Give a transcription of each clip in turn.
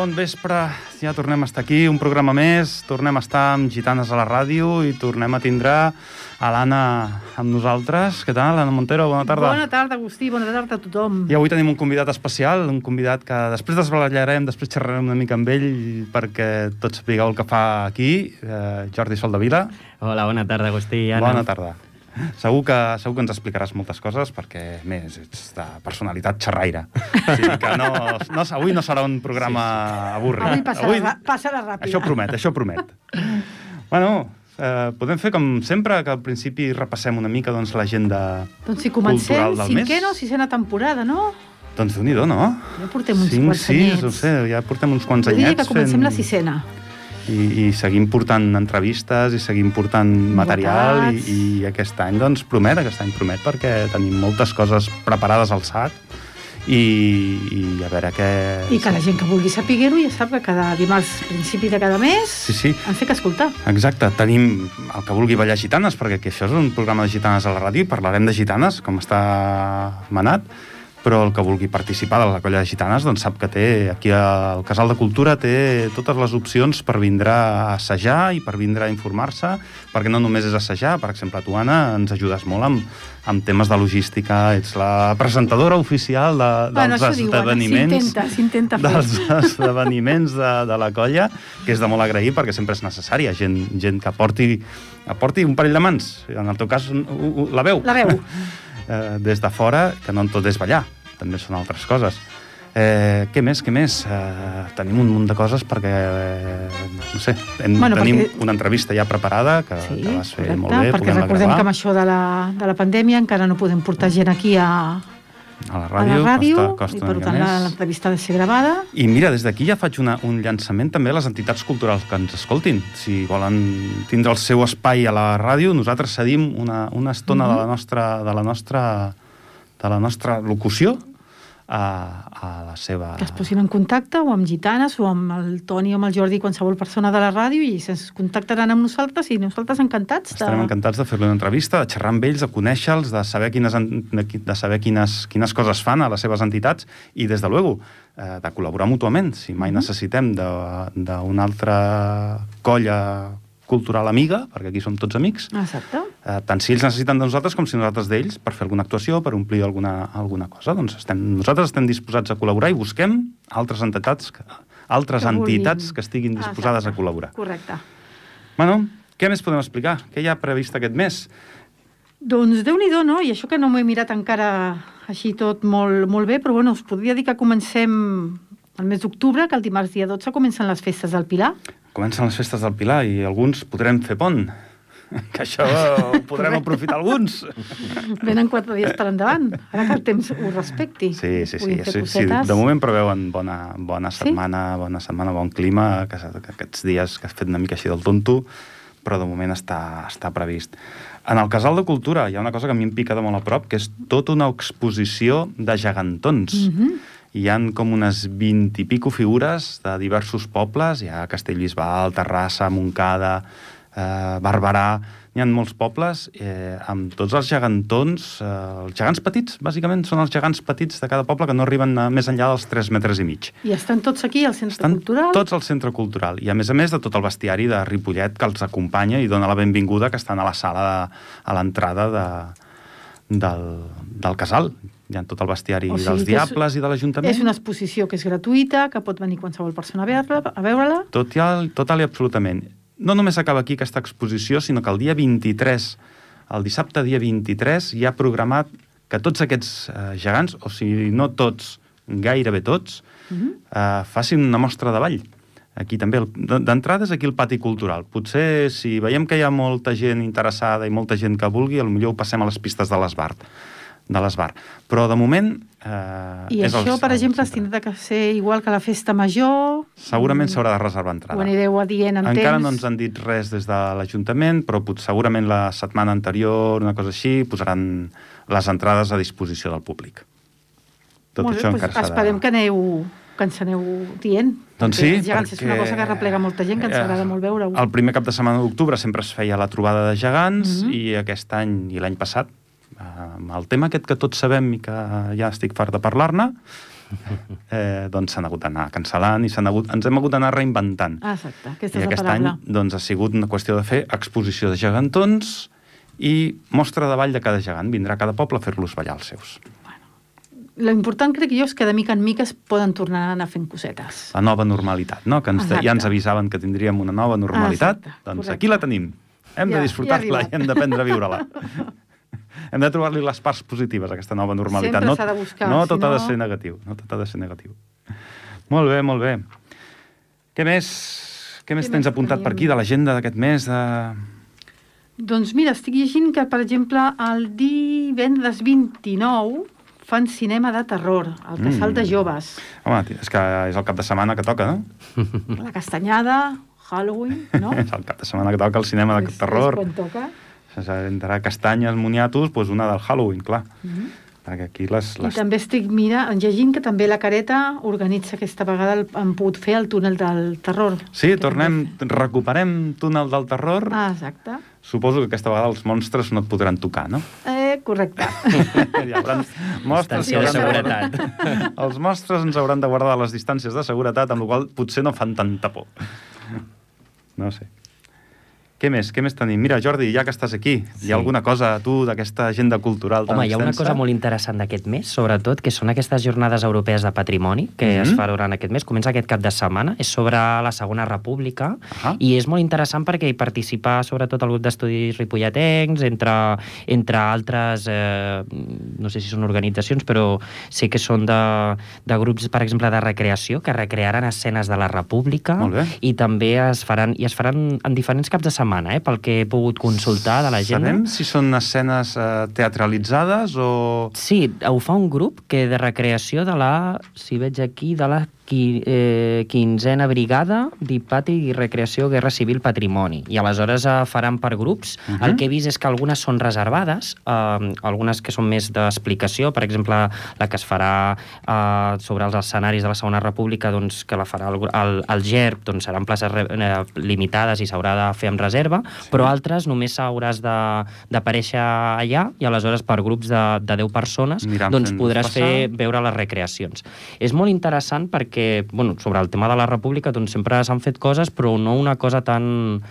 bon vespre. Ja tornem a estar aquí, un programa més. Tornem a estar amb Gitanes a la ràdio i tornem a tindre a l'Anna amb nosaltres. Què tal, Anna Montero? Bona tarda. Bona tarda, Agustí. Bona tarda a tothom. I avui tenim un convidat especial, un convidat que després desbarallarem, després xerrarem una mica amb ell perquè tots sapigueu el que fa aquí, eh, Jordi Soldavila. Hola, bona tarda, Agustí. Anna. Bona tarda. Segur que, segur que ens explicaràs moltes coses perquè, més, ets de personalitat xerraire. O sigui que no, no, avui no serà un programa sí, sí. avorrit. Avui passarà, avui, passarà ràpid. Això promet, això promet. bueno, eh, podem fer com sempre, que al principi repassem una mica doncs, l'agenda Doncs si comencem, cinquena o temporada, no? Doncs déu nhi no? Ja portem uns Cinc, quants sis, anyets. no sé, ja portem uns quants diria anyets que comencem fent... la sisena. I, i seguim portant entrevistes i seguim portant material i, i aquest any doncs promet, aquest any promet perquè tenim moltes coses preparades al sac i, i a veure què... I que la gent que vulgui saber-ho ja sap que cada dimarts, principi de cada mes, Sí, sí, ens té que escoltar. exacte. Tenim el que vulgui ballar gitanes, perquè que això és un programa de gitanes a la ràdio? I parlarem de gitanes, com està manat, però el que vulgui participar de la colla de gitanes doncs sap que té, aquí al Casal de Cultura té totes les opcions per vindre a assajar i per vindre a informar-se, perquè no només és assajar, per exemple, tu, Anna, ens ajudes molt amb, amb temes de logística, ets la presentadora oficial de, Bueno, dels esdeveniments s'intenta, dels esdeveniments de, de la colla, que és de molt agrair perquè sempre és necessària, gent, gent que aporti, aporti un parell de mans, en el teu cas la veu. La veu. eh, des de fora, que no en tot és ballar, també són altres coses. Eh, què més, què més? Eh, tenim un munt de coses perquè, eh, no sé, hem, Bueno, tenim perquè- una entrevista ja preparada que, Sí, que vas fer correcte, molt bé, perquè recordem gravar que amb això de la, de la pandèmia encara no podem portar gent aquí a, a la a ràdio, la ràdio costa, costa i per tant l'entrevista ha de ser gravada. I mira, des d'aquí ja faig una, un llançament també a les entitats culturals que ens escoltin. Si volen tindre el seu espai a la ràdio, nosaltres cedim una, una estona Mhm. de, la nostra, de, la nostra, de la nostra locució a, a la seva... que es posin en contacte o amb gitanes o amb el Toni o amb el Jordi, qualsevol persona de la ràdio i se'ns contactaran amb nosaltres i nosaltres encantats. De... Estarem encantats de fer-li una entrevista, de xerrar amb ells, de conèixer-los, de saber, quines, de saber quines, quines coses fan a les seves entitats i, des de luego, eh, de col·laborar mútuament. Si mai Mhm. necessitem d'una altra colla cultural amiga, perquè aquí som tots amics, Exacte. eh, tant si ells necessiten de nosaltres com si nosaltres d'ells per fer alguna actuació, per omplir alguna, alguna cosa. Doncs estem, nosaltres estem disposats a col·laborar i busquem altres entitats que, altres Que vulguin. entitats que estiguin disposades Exacte. a col·laborar. Correcte. Bueno, què més podem explicar? Què hi ha previst aquest mes? Doncs déu nhi no? I això que no m'ho he mirat encara així tot molt, molt bé, però bueno, us podria dir que comencem el mes d'octubre, que el dimarts dia 12 comencen les festes del Pilar. Comencen les festes del Pilar i alguns podrem fer pont. Que això ho podrem aprofitar alguns. Venen quatre dies per endavant, ara que el temps ho respecti. Sí, sí, sí. Sí, sí. De moment preveuen bona, bona Sí? setmana, bona setmana, bon clima, que, que aquests dies que has fet una mica així del tonto, però de moment està, està previst. En el Casal de Cultura hi ha una cosa que a mi em pica de molt a prop, que és tota una exposició de gegantons. Mhm. Hi han com unes 20 i pico figures de diversos pobles, hi ha Castellbisbal, Terrassa, Montcada, eh, Barberà, hi ha molts pobles eh, amb tots els gegantons, eh, els gegants petits, bàsicament, són els gegants petits de cada poble que no arriben a, més enllà dels 3 metres i mig. I estan tots aquí al Centre Estan Cultural. tots al centre cultural i a més a més de tot el bestiari de Ripollet que els acompanya i dona la benvinguda que estan a la sala de, a l'entrada de, del, del casal. Hi ha tot el bestiari O sigui dels que és- diables i de l'Ajuntament. És una exposició que és gratuïta, que pot venir qualsevol persona a veure-la. A veure-la. Tot i, total i absolutament. No només acaba aquí aquesta exposició, sinó que el dia 23, el dissabte dia 23, hi ha programat que tots aquests eh, gegants, o si no tots, gairebé tots, Mhm. eh, facin una mostra de ball. Aquí també, d'entrada és aquí el pati cultural. Potser, si veiem que hi ha molta gent interessada i molta gent que vulgui, potser ho passem a les pistes de l'Esbart. De l'Esbart. Però, de moment... Eh, I és això, el- per exemple, es tindrà que ser igual que la festa major. Segurament s'haurà de reservar entrada. Ho anireu adient en Encara temps. no ens han dit res des de l'Ajuntament, però pot, segurament la setmana anterior, una cosa així, posaran les entrades a disposició del públic. Tot Molt bé, això doncs encara s'ha esperem que aneu que ens aneu dient. Doncs perquè sí, gegants és una cosa que replega molta gent, que ens eh, agrada molt veure-ho. El primer cap de setmana d'octubre sempre es feia la trobada de gegants Mhm. i aquest any i l'any passat, amb el tema aquest que tots sabem i que ja estic fart de parlar-ne, eh, doncs s'han hagut d'anar cancel·lant i hagut, ens hem hagut d'anar reinventant. Ah, exacte, aquesta I aquest any doncs, ha sigut una qüestió de fer exposició de gegantons i mostra de ball de cada gegant. Vindrà cada poble a fer-los ballar els seus. Lo important, crec jo, és que de mica en mica es poden tornar a anar fent cosetes. La nova normalitat, no? Que ens, Exacte. ja ens avisaven que tindríem una nova normalitat. Exacte, doncs correcte. aquí la tenim. Hem Ja- de ja disfrutar-la i arribat. hem d'aprendre a viure-la. hem de trobar-li les parts positives a aquesta nova normalitat. Sempre no, s'ha de buscar, no si tot ha de no- ser negatiu. No tot ha de ser negatiu. Molt bé, molt bé. Què més? Què més Què tens més apuntat per tenim? aquí de l'agenda d'aquest mes? De... Doncs mira, estic llegint que, per exemple, el divendres 29 fan cinema de terror, al Casal Mm. de Joves. Home, és que és el cap de setmana que toca, no? La Castanyada, Halloween, no? És el cap de setmana que toca el cinema de És- terror. És quan toca. Entre castanyes, moniatos, doncs una del Halloween, clar. Mhm. Perquè aquí les... I les... també estic mira, llegint que també la Careta organitza aquesta vegada, el, han pogut fer el túnel del terror. Sí, tornem, recuperem Túnel del Terror. Ah, exacte. Suposo que aquesta vegada els monstres no et podran tocar, no? Eh, correcte. Hi haurà mostres que Distància de hauran seguretat. Els mostres ens hauran de guardar les distàncies de seguretat, amb la qual cosa potser no fan tanta por. No sé. Què més? Què més tenim? Mira, Jordi, ja que estàs aquí, sí. hi ha alguna cosa a tu d'aquesta agenda cultural tan Home, hi ha una extensa? cosa molt interessant d'aquest mes, sobretot, que són aquestes jornades europees de patrimoni que Mhm. es fa durant aquest mes. Comença aquest cap de setmana, és sobre la Segona República, Ahà. i és molt interessant perquè hi participa sobretot el grup d'estudis ripolletens, entre, entre altres, eh, no sé si són organitzacions, però sé que són de, de grups, per exemple, de recreació, que recrearan escenes de la República, i també es faran, i es faran en diferents caps de setmana, eh, pel que he pogut consultar de la gent. Sabem si són escenes eh, teatralitzades o... Sí, ho fa un grup que de recreació de la, si veig aquí, de la qui, eh, quinzena brigada d'Hipati i Recreació Guerra Civil Patrimoni. I aleshores eh, faran per grups. Uh Mhm. -huh. El que he vist és que algunes són reservades, eh, algunes que són més d'explicació, per exemple, la que es farà eh, sobre els escenaris de la Segona República, doncs, que la farà el, el, el GERB, doncs seran places re, eh, limitades i s'haurà de fer amb reserva, sí. però altres només hauràs d'aparèixer allà i aleshores per grups de, de 10 persones Aniran doncs podràs passar. fer veure les recreacions. És molt interessant perquè, bueno, sobre el tema de la república, doncs sempre s'han fet coses, però no una cosa tan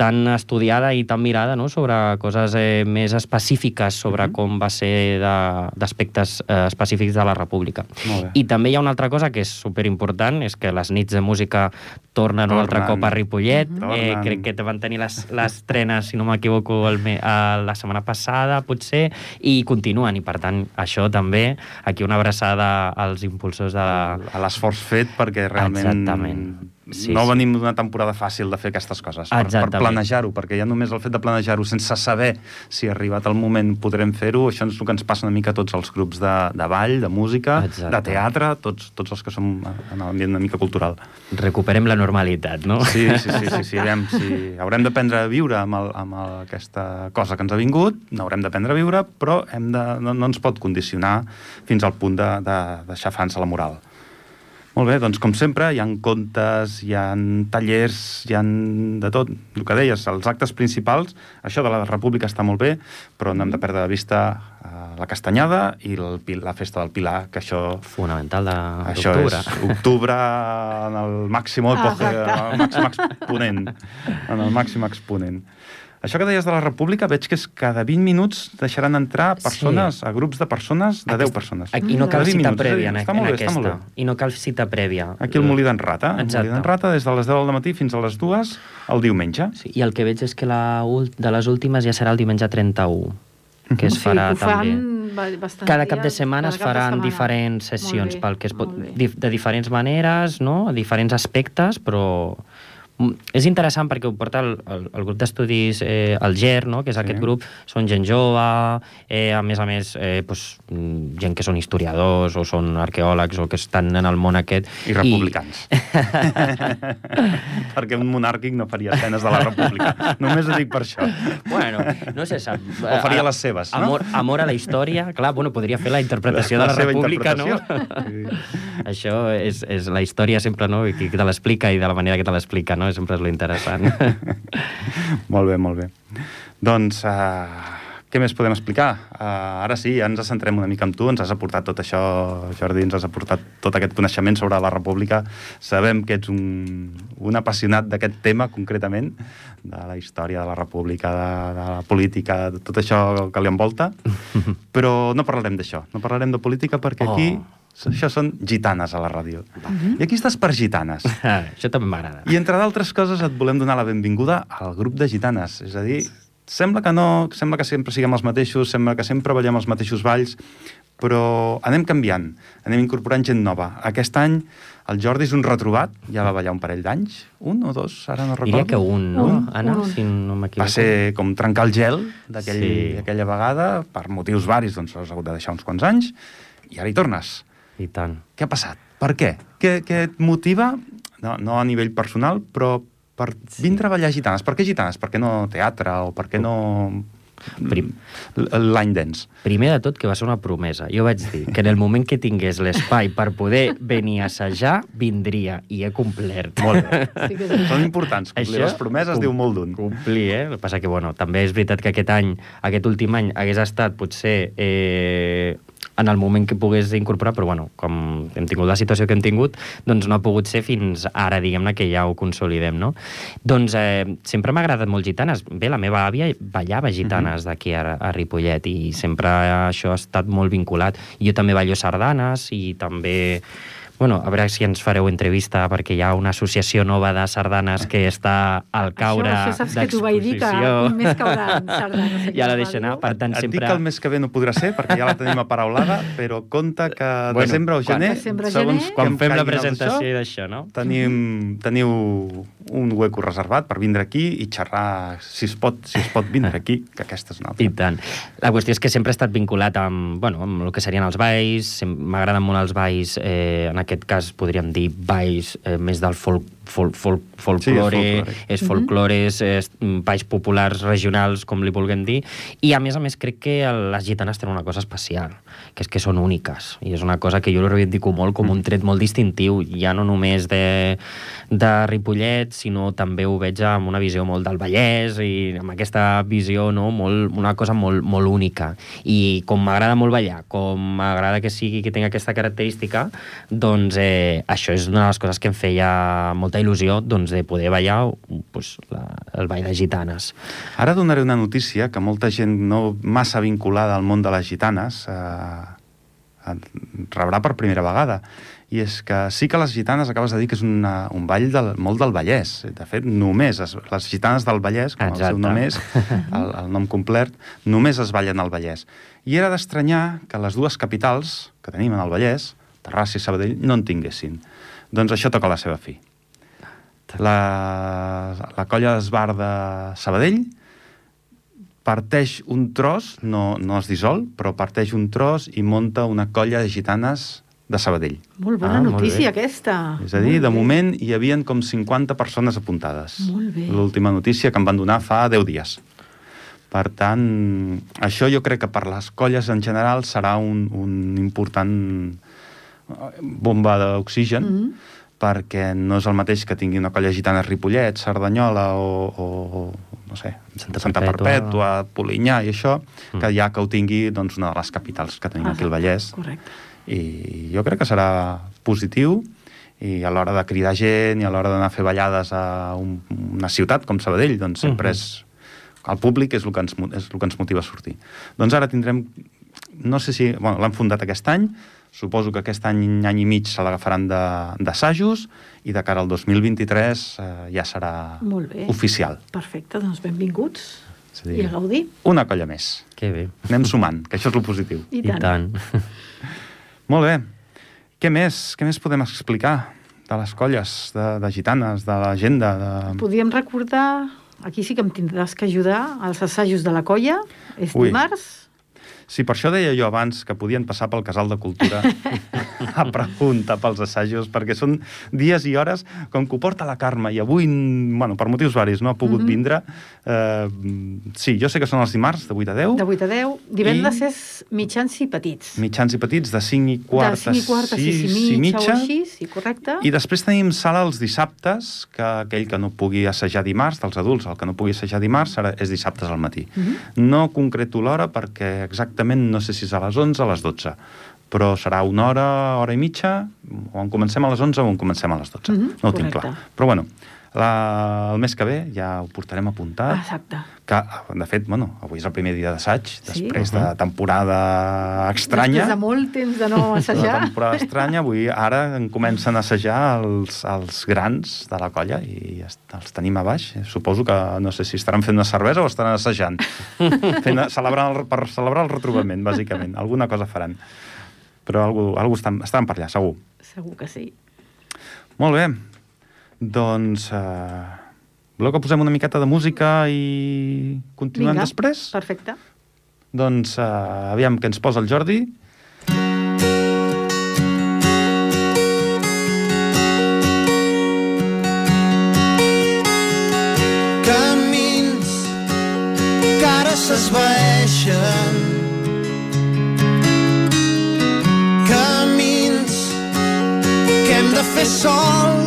tan estudiada i tan mirada no? sobre coses eh, més específiques sobre Mhm. com va ser d'aspectes eh, específics de la república. I també hi ha una altra cosa que és superimportant, és que les nits de música tornen, un altre Tornen. cop a Ripollet. Mhm. Eh, Tornen. crec que van tenir les, les trenes, si no m'equivoco, eh, la setmana passada, potser, i continuen. I, per tant, això també, aquí una abraçada als impulsors de a l'esforç fet perquè realment Exactament. Sí, no sí. venim d'una temporada fàcil de fer aquestes coses per, per planejar-ho, perquè ja només el fet de planejar-ho sense saber si ha arribat el moment podrem fer-ho, això és el que ens passa una mica a tots els grups de, de ball, de música, Exacte. de teatre, tots, tots els que som en l'ambient una mica cultural. Recuperem la normalitat, no? Sí, sí, sí, sí, sí, aviam, sí. haurem d'aprendre a viure amb, el, amb el, aquesta cosa que ens ha vingut, n'haurem d'aprendre a viure, però hem de, no, no ens pot condicionar fins al punt de, de deixar fans a la moral. Molt bé, doncs com sempre, hi han contes, hi han tallers, hi han de tot. El que deies, els actes principals, això de la República està molt bé, però no hem de perdre de vista eh, la castanyada i el, la festa del Pilar, que això Fonamental de- això és octubre en el màxim Ah, el màxim exponent. En el màxim exponent. Això que deies de la República, veig que és cada 20 minuts deixaran entrar persones, Sí. a grups de persones, de 10 persones. I no cal Cada 20 cita minuts, a prèvia en, està en molt bé, està aquesta. molt bé. I no cal cita prèvia. Aquí el Molí d'en Rata. El Exacte. Molí d'en Rata des de les 10 del matí fins a les 2 el diumenge. Sí, I el que veig és que la de les últimes ja serà el diumenge 31, que es farà fan també. Cada cap de setmana es faran setmana. diferents sessions Molt bé, pel que es pot, molt de diferents maneres, no? diferents aspectes, però mm, és interessant perquè ho porta el, el, el grup d'estudis, eh, el GER, no? que és Sí. aquest grup, són gent jove, eh, a més a més, eh, pues, mm, gent que són historiadors o són arqueòlegs o que estan en el món aquest. I republicans. Perquè un monàrquic no faria escenes de la República. Només ho dic per això. Bueno, no se sap. O faria les seves, no? Amor, amor a la història, clar, bueno, podria fer la interpretació La de la seva República, no? interpretació. Això és, és la història sempre, no? I qui te l'explica i de la manera que te l'explica, no? Sempre és lo interessant. molt bé, molt bé. Doncs, uh, què més podem explicar? Uh, ara sí, ja ens centrem una mica en tu, ens has aportat tot això, Jordi, ens has aportat tot aquest coneixement sobre la república. Sabem que ets un, un apassionat d'aquest tema, concretament, de la història de la república, de, de la política, de tot això que li envolta, però no parlarem d'això, no parlarem de política perquè Oh. aquí això són gitanes a la ràdio. I aquí estàs per gitanes. Ah, això també m'agrada. I entre d'altres coses et volem donar la benvinguda al grup de gitanes. És a dir, sembla que no, sembla que sempre siguem els mateixos, sembla que sempre ballem els mateixos balls, però anem canviant, anem incorporant gent nova. Aquest any el Jordi és un retrobat, ja va ballar un parell d'anys, un o dos, ara no recordo. Diria que un, no, Un, Anna? un. Si no m'equivoco. Va ser com trencar el gel d'aquell, Sí. aquella vegada, per motius varis, doncs has hagut de deixar uns quants anys, i ara hi tornes. I tant. Què ha passat? Per què? Què, què et motiva, no, no a nivell personal, però per vindre a ballar gitanes? Per què gitanes? Per què no teatre o per què no Prim. l'any dens? Primer de tot, que va ser una promesa. Jo vaig dir que en el moment que tingués l'espai per poder venir a assajar, vindria, i he complert. Molt bé. Sí que Són importants. Complir les promeses com- diu molt d'un. Complir, eh? El que passa que, bueno, també és veritat que aquest any, aquest últim any, hagués estat potser eh, en el moment que pogués incorporar, però bueno, com hem tingut la situació que hem tingut, doncs no ha pogut ser fins ara, diguem-ne, que ja ho consolidem, no? Doncs eh, sempre m'ha agradat molt gitanes. Bé, la meva àvia ballava gitanes d'aquí a, a Ripollet i sempre això ha estat molt vinculat. Jo també ballo sardanes i també Bueno, a veure si ens fareu entrevista perquè hi ha una associació nova de sardanes que està al caure això, això saps que t'ho vaig dir, que un mes cauran sardanes Ja la a deixo anar, per tant, Et sempre... dic que el mes que ve no podrà ser, perquè ja la tenim aparaulada, però compte que Bueno, desembre o quan- gener, Desembre, segons gener. Quan fem la presentació això, d'això, no? tenim, teniu un hueco reservat per vindre aquí i xerrar, si es pot, si es pot vindre aquí, que aquesta és una altra. I tant. La qüestió és que sempre he estat vinculat amb, bueno, amb el que serien els balls, m'agraden molt els balls, eh, en aquest cas podríem dir balls eh, més del folk, folk, folklore, folklore. és folklore, és, és mm, balls populars regionals, com li vulguem dir, i a més a més crec que les gitanes tenen una cosa especial, que és que són úniques, i és una cosa que jo reivindico molt com un tret molt distintiu, ja no només de, de Ripollet, sinó també ho veig amb una visió molt del Vallès i amb aquesta visió, no?, molt, una cosa molt, molt única. I com m'agrada molt ballar, com m'agrada que sigui que tingui aquesta característica, doncs eh, això és una de les coses que em feia molta il·lusió doncs, de poder ballar pues, la, el ball de gitanes. Ara donaré una notícia que molta gent no massa vinculada al món de les gitanes eh, rebrà per primera vegada. I és que sí que les gitanes, acabes de dir que és una, un ball del, molt del Vallès. De fet, només es, les gitanes del Vallès, com Exacte. el seu nom és, el, el nom complet, només es ballen al Vallès. I era d'estranyar que les dues capitals que tenim en el Vallès, Terrassa i Sabadell, no en tinguessin. Doncs això toca la seva fi. La, la colla d'esbar de Sabadell parteix un tros, no, no es dissol, però parteix un tros i monta una colla de gitanes de Sabadell. Molt bona Ah, molt notícia, bé. aquesta. És a dir, Molt de bé. moment hi havien com 50 persones apuntades. Molt bé. L'última notícia que em van donar fa 10 dies. Per tant, això jo crec que per les colles en general serà un, un important bomba d'oxigen, mm Mhm. Perquè no és el mateix que tingui una colla gitana a Ripollet, Cerdanyola o, o no sé, Santa Santa, Perpètua. Perpètua, Polinyà i això, Mm. que ja que ho tingui doncs, una de les capitals que tenim aquí al Vallès. Correcte. I jo crec que serà positiu i a l'hora de cridar gent i a l'hora d'anar a fer ballades a un, una ciutat com Sabadell, doncs sempre Mhm. és... El públic és el, que ens, és el que ens motiva a sortir. Doncs ara tindrem... No sé si... Bueno, l'han fundat aquest any, suposo que aquest any, any i mig se l'agafaran de- d'assajos i de cara al 2023 eh, ja serà Molt bé. oficial. Perfecte, doncs benvinguts. Dir, I a gaudir. Una colla més. Que bé. Anem sumant, que això és el positiu. I I tant. tant. Molt bé. Què més? Què més podem explicar de les colles, de, de gitanes, de l'agenda? De... Podríem recordar, aquí sí que em tindràs que ajudar, els assajos de la colla, és Ui. dimarts, Sí, per això deia jo abans que podien passar pel Casal de Cultura a preguntar pels assajos, perquè són dies i hores, com que ho porta la Carme, i avui, bueno, per motius varis, no ha pogut mm -hmm. vindre. Eh, sí, jo sé que són els dimarts, de 8 a 10. De 8 a 10. Divendres I... és mitjans i petits. Mitjans i petits, de 5 i quart de 5 i quart a 6 i, mitja, i mitja. O així, sí, correcte. I després tenim sala els dissabtes, que aquell que no pugui assajar dimarts, dels adults, el que no pugui assajar dimarts, serà, és dissabtes al matí. Mm -hmm. No concreto l'hora perquè exactament no sé si és a les 11 o a les 12 però serà una hora, hora i mitja, o en comencem a les 11 o en comencem a les 12. Mm -hmm, no ho tinc clar. Però bueno, la, el mes que ve ja ho portarem apuntat. Exacte. Que, de fet, bueno, avui és el primer dia d'assaig, sí? després de temporada estranya. Després de molt temps de no assajar. De temporada estranya, avui ara en comencen a assajar els, els grans de la colla i els tenim a baix. Suposo que no sé si estaran fent una cervesa o estaran assajant. fent, celebrant el, per celebrar el retrobament, bàsicament. Alguna cosa faran. Però algú, algú estan, estan per allà, segur. Segur que sí. Molt bé. Doncs... Uh, voleu que posem una miqueta de música i continuem Vinga, després? perfecte. Doncs uh, aviam què ens posa el Jordi. Camins que ara s'esvaeixen Camins que hem de fer sols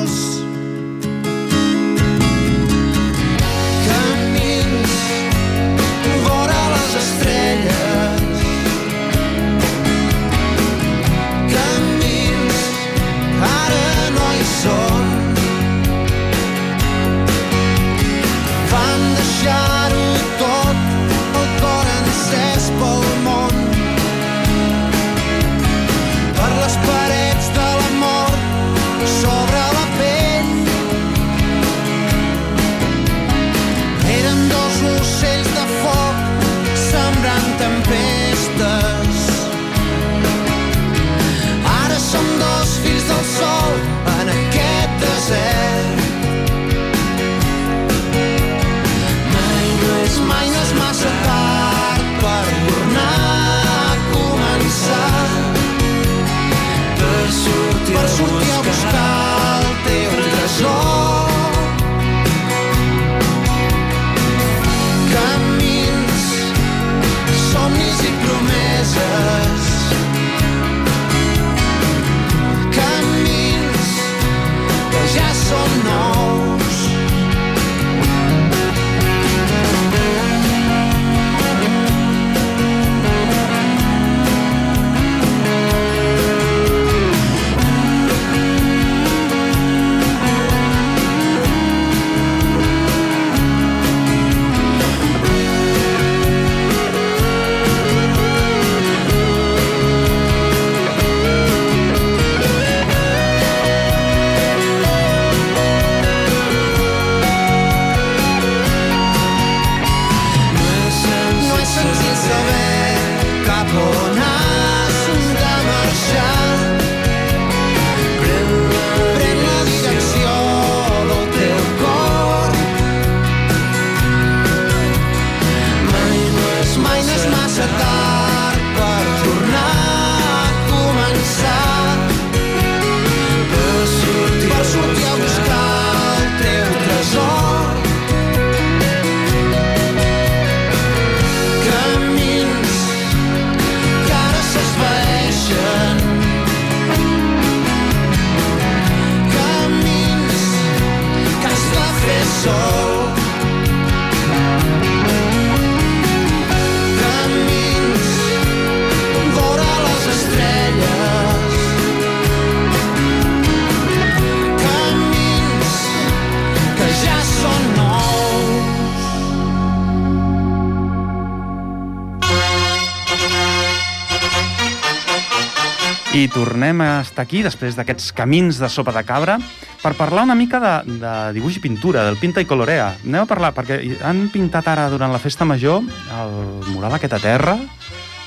tornem a estar aquí, després d'aquests camins de sopa de cabra, per parlar una mica de, de dibuix i pintura, del Pinta i Colorea. Anem a parlar, perquè han pintat ara, durant la festa major, el mural aquest a terra,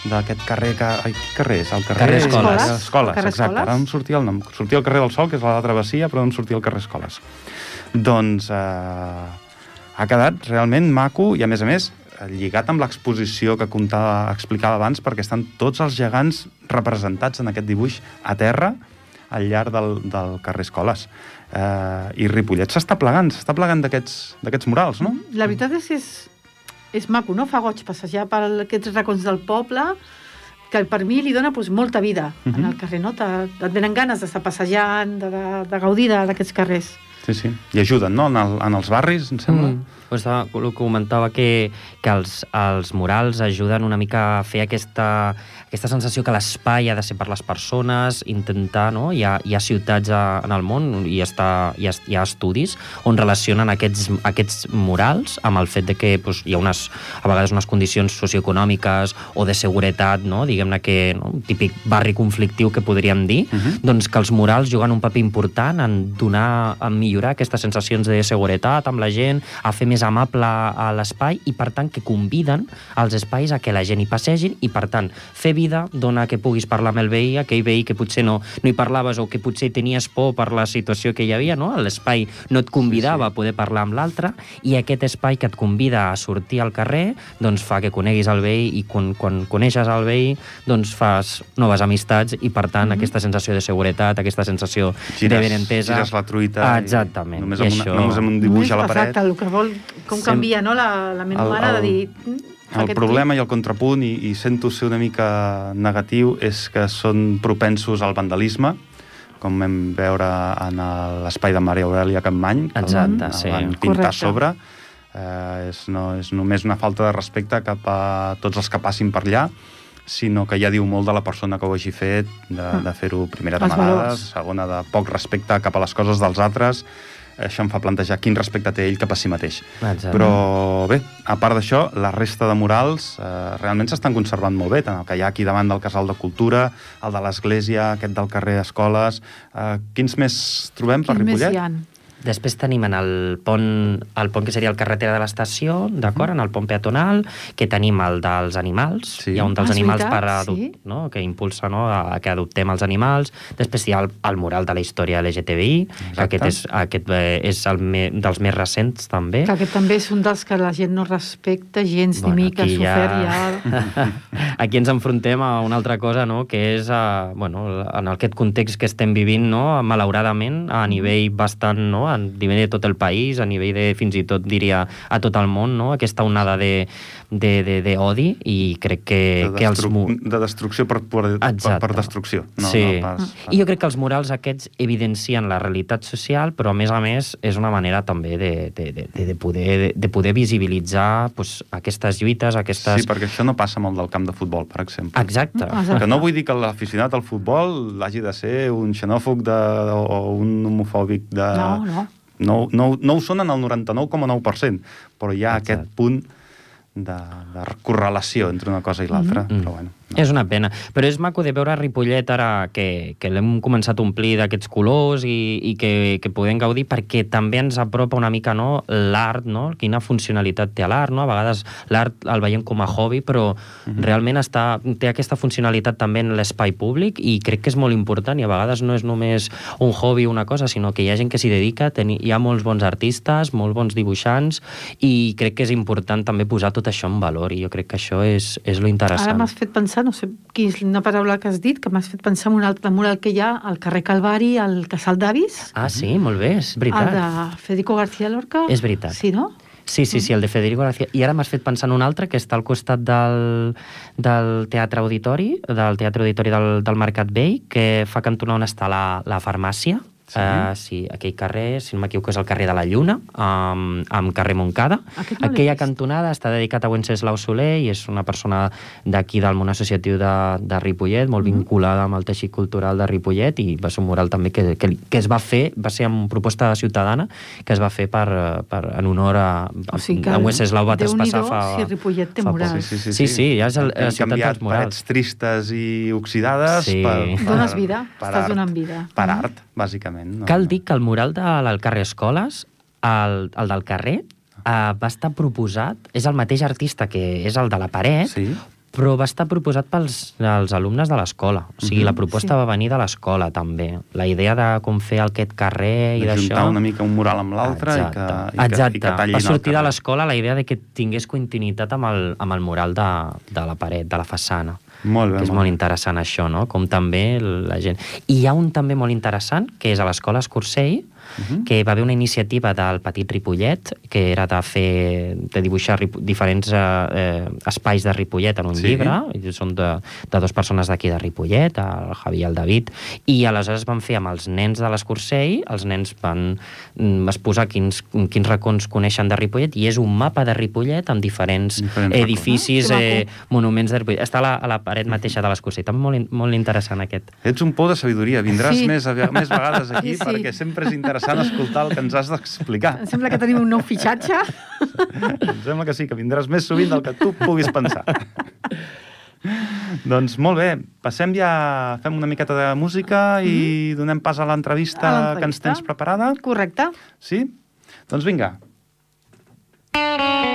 d'aquest carrer que... Ai, quin carrer és? El carrer, Carrer Escoles. Escoles, Escoles Carrer exacte. Escoles. Ara no em sortia el nom. Sortia el carrer del Sol, que és la travessia, però no em sortia el carrer Escoles. Doncs eh, ha quedat realment maco i, a més a més, lligat amb l'exposició que contava, explicava abans, perquè estan tots els gegants representats en aquest dibuix a terra al llarg del, del carrer Escoles. Eh, I Ripollet s'està plegant, s'està plegant d'aquests murals, no? La veritat és que és, és maco, no? Fa goig passejar per aquests racons del poble que per mi li dona doncs, molta vida uh -huh. en Mhm. el carrer, no? Te- Et venen ganes d'estar passejant, de, de, de gaudir d'aquests carrers. Sí, sí. I ajuden, no?, en, el, en els barris, em sembla. Mm. Pues estava, comentava que, que els, els murals ajuden una mica a fer aquesta, aquesta sensació que l'espai ha de ser per les persones, intentar, no? Hi ha, hi ha ciutats a, en el món i està, hi, ha, hi ha estudis on relacionen aquests, aquests murals amb el fet de que pues, hi ha unes, a vegades unes condicions socioeconòmiques o de seguretat, no? diguem-ne que no? un típic barri conflictiu que podríem dir, Uh -huh. doncs que els murals juguen un paper important en donar, en millorar aquestes sensacions de seguretat amb la gent, a fer més amable a l'espai i, per tant, que conviden als espais a que la gent hi passegin i, per tant, fer vida dona que puguis parlar amb el veí, aquell veí que potser no, no hi parlaves o que potser tenies por per la situació que hi havia, no? L'espai no et convidava a poder parlar amb l'altre i aquest espai que et convida a sortir al carrer doncs fa que coneguis el veí i quan, quan coneixes el veí doncs fas noves amistats i, per tant, aquesta sensació de seguretat, aquesta sensació de benentesa... gires la truita Exactament. i només, I amb, una, això- només amb un dibuix a la paret. Exacte, el que vol, com Sem- canvia no? la, la ment El- humana de el- dir... "Mm, El problema i el contrapunt, i, i sento ser una mica negatiu, és que són propensos al vandalisme, com vam veure en l'espai de Maria Aurelia Campmany, que el Exacte, van, sí. el van pintar Correcte. sobre. Eh, és, no, és només una falta de respecte cap a tots els que passin per allà, sinó que ja diu molt de la persona que ho hagi fet, de, de fer-ho primera valors. segona de poc respecte cap a les coses dels altres, això em fa plantejar quin respecte té ell cap a si mateix. Exacte. Però bé, a part d'això, la resta de murals eh, realment s'estan conservant molt bé, tant el que hi ha aquí davant del Casal de Cultura, el de l'Església, aquest del carrer Escoles... Eh, quins més trobem per Quins més Ripollet? hi han? Després tenim en el pont, el pont que seria el carretera de l'estació, d'acord, en el pont peatonal, que tenim el dels animals, Sí. hi ha un dels Ah, animals per adop- sí. no? que impulsa no? a, a que adoptem els animals. Després hi ha el, el mural de la història LGTBI, que Exacte. aquest és, aquest eh, és el me, dels més recents, també. Que aquest també és un dels que la gent no respecta gens Bueno, ni mica, aquí ja- ja... Aquí ens enfrontem a una altra cosa, no?, que és, uh, bueno, en aquest context que estem vivint, no?, malauradament, a nivell bastant, no?, a nivell de tot el país, a nivell de, fins i tot, diria, a tot el món, no?, aquesta onada de, de, de, de odi i crec que, De, que els... de destrucció per, per, per, Exacte. per destrucció. No, sí. no pas, I jo crec que els murals aquests evidencien la realitat social, però a més a més és una manera també de, de, de, de, de, poder, de, de poder visibilitzar pues, aquestes lluites, aquestes... Sí, perquè això no passa amb el del camp de futbol, per exemple. Exacte. Exacte. Que no vull dir que l'aficionat al futbol hagi de ser un xenòfob de, o un homofòbic de... No, no. No, no, no ho són en el 99,9%, però hi ha Exacte. aquest punt de, de correlació entre una cosa i l'altra, Mm. però bueno. No. És una pena. Però és maco de veure Ripollet ara que, que l'hem començat a omplir d'aquests colors i, i que, que podem gaudir perquè també ens apropa una mica no, l'art, no? quina funcionalitat té l'art. No? A vegades l'art el veiem com a hobby, però realment està, té aquesta funcionalitat també en l'espai públic i crec que és molt important i a vegades no és només un hobby o una cosa, sinó que hi ha gent que s'hi dedica, teni, hi ha molts bons artistes, molt bons dibuixants i crec que és important també posar tot això en valor i jo crec que això és, és lo interessant. Ara m'has fet pensar, no sé quina paraula que has dit, que m'has fet pensar en un altre mural que hi ha al carrer Calvari, al Casal d'Avis, Ah, sí, molt bé, és veritat. el de Federico García Lorca. És veritat. Sí, no? Sí, sí, sí, el de Federico García. I ara m'has fet pensar en un altre que està al costat del, del Teatre Auditori, del Teatre Auditori del, del Mercat Vell, que fa cantonar on està la, la farmàcia. Sí. Uh, sí, aquell carrer, si no m'equivoco, és el carrer de la Lluna, amb, amb carrer Montcada. Aquest no Aquella cantonada està dedicat a Wenceslau Soler i és una persona d'aquí del món associatiu de, de Ripollet, molt Mm-hmm. vinculada amb el teixit cultural de Ripollet i va ser un mural també que, que, que es va fer, va ser amb proposta ciutadana, que es va fer per, per, en honor a, O sigui que a Wenceslau va Déu-n'hi-do traspassar fa... si Ripollet té murals. Sí, sí, sí. Sí, sí, ja és el- la ciutat dels murals. parets tristes i oxidades Sí. per, per... Dones vida, per estàs art. donant vida. Per Mhm. art, bàsicament. No? Cal dir que el mural del carrer Escoles, el, el del carrer, eh, va estar proposat, és el mateix artista que és el de la paret, Sí. però va estar proposat pels els alumnes de l'escola. O sigui, Mhm. la proposta Sí. va venir de l'escola, també. La idea de com fer aquest carrer i d'això... una mica un mural amb l'altre i que, Exacte. i que, Exacte. i que va sortir de l'escola la idea de que tingués continuïtat amb el, amb el mural de, de la paret, de la façana. Molt bé, que és molt molt interessant això, no? Com també la gent... I hi ha un també molt interessant, que és a l'escola Escursell, Mhm. que va haver una iniciativa del Petit Ripollet, que era de fer, de dibuixar ripo, diferents eh, eh, espais de Ripollet en un Sí. llibre, i són de, de dues persones d'aquí de Ripollet, el Javi i el David, i aleshores van fer amb els nens de l'Escursell, els nens van mm, exposar quins, quins racons coneixen de Ripollet, i és un mapa de Ripollet amb diferents, Diferents edificis. Ah, eh, monuments de Ripollet. Està a la, a la paret mateixa de l'Escursell. També molt, molt interessant aquest. Ets un pou de sabidoria. Vindràs Sí. més, més vegades aquí Sí, sí. perquè sempre és interessant escoltar el que ens has d'explicar. Em sembla que tenim un nou fitxatge. Em sembla que sí, que vindràs més sovint del que tu puguis pensar. doncs molt bé, passem ja, fem una miqueta de música i donem pas a l'entrevista que ens tens preparada. Correcte. Sí? Doncs vinga. Plats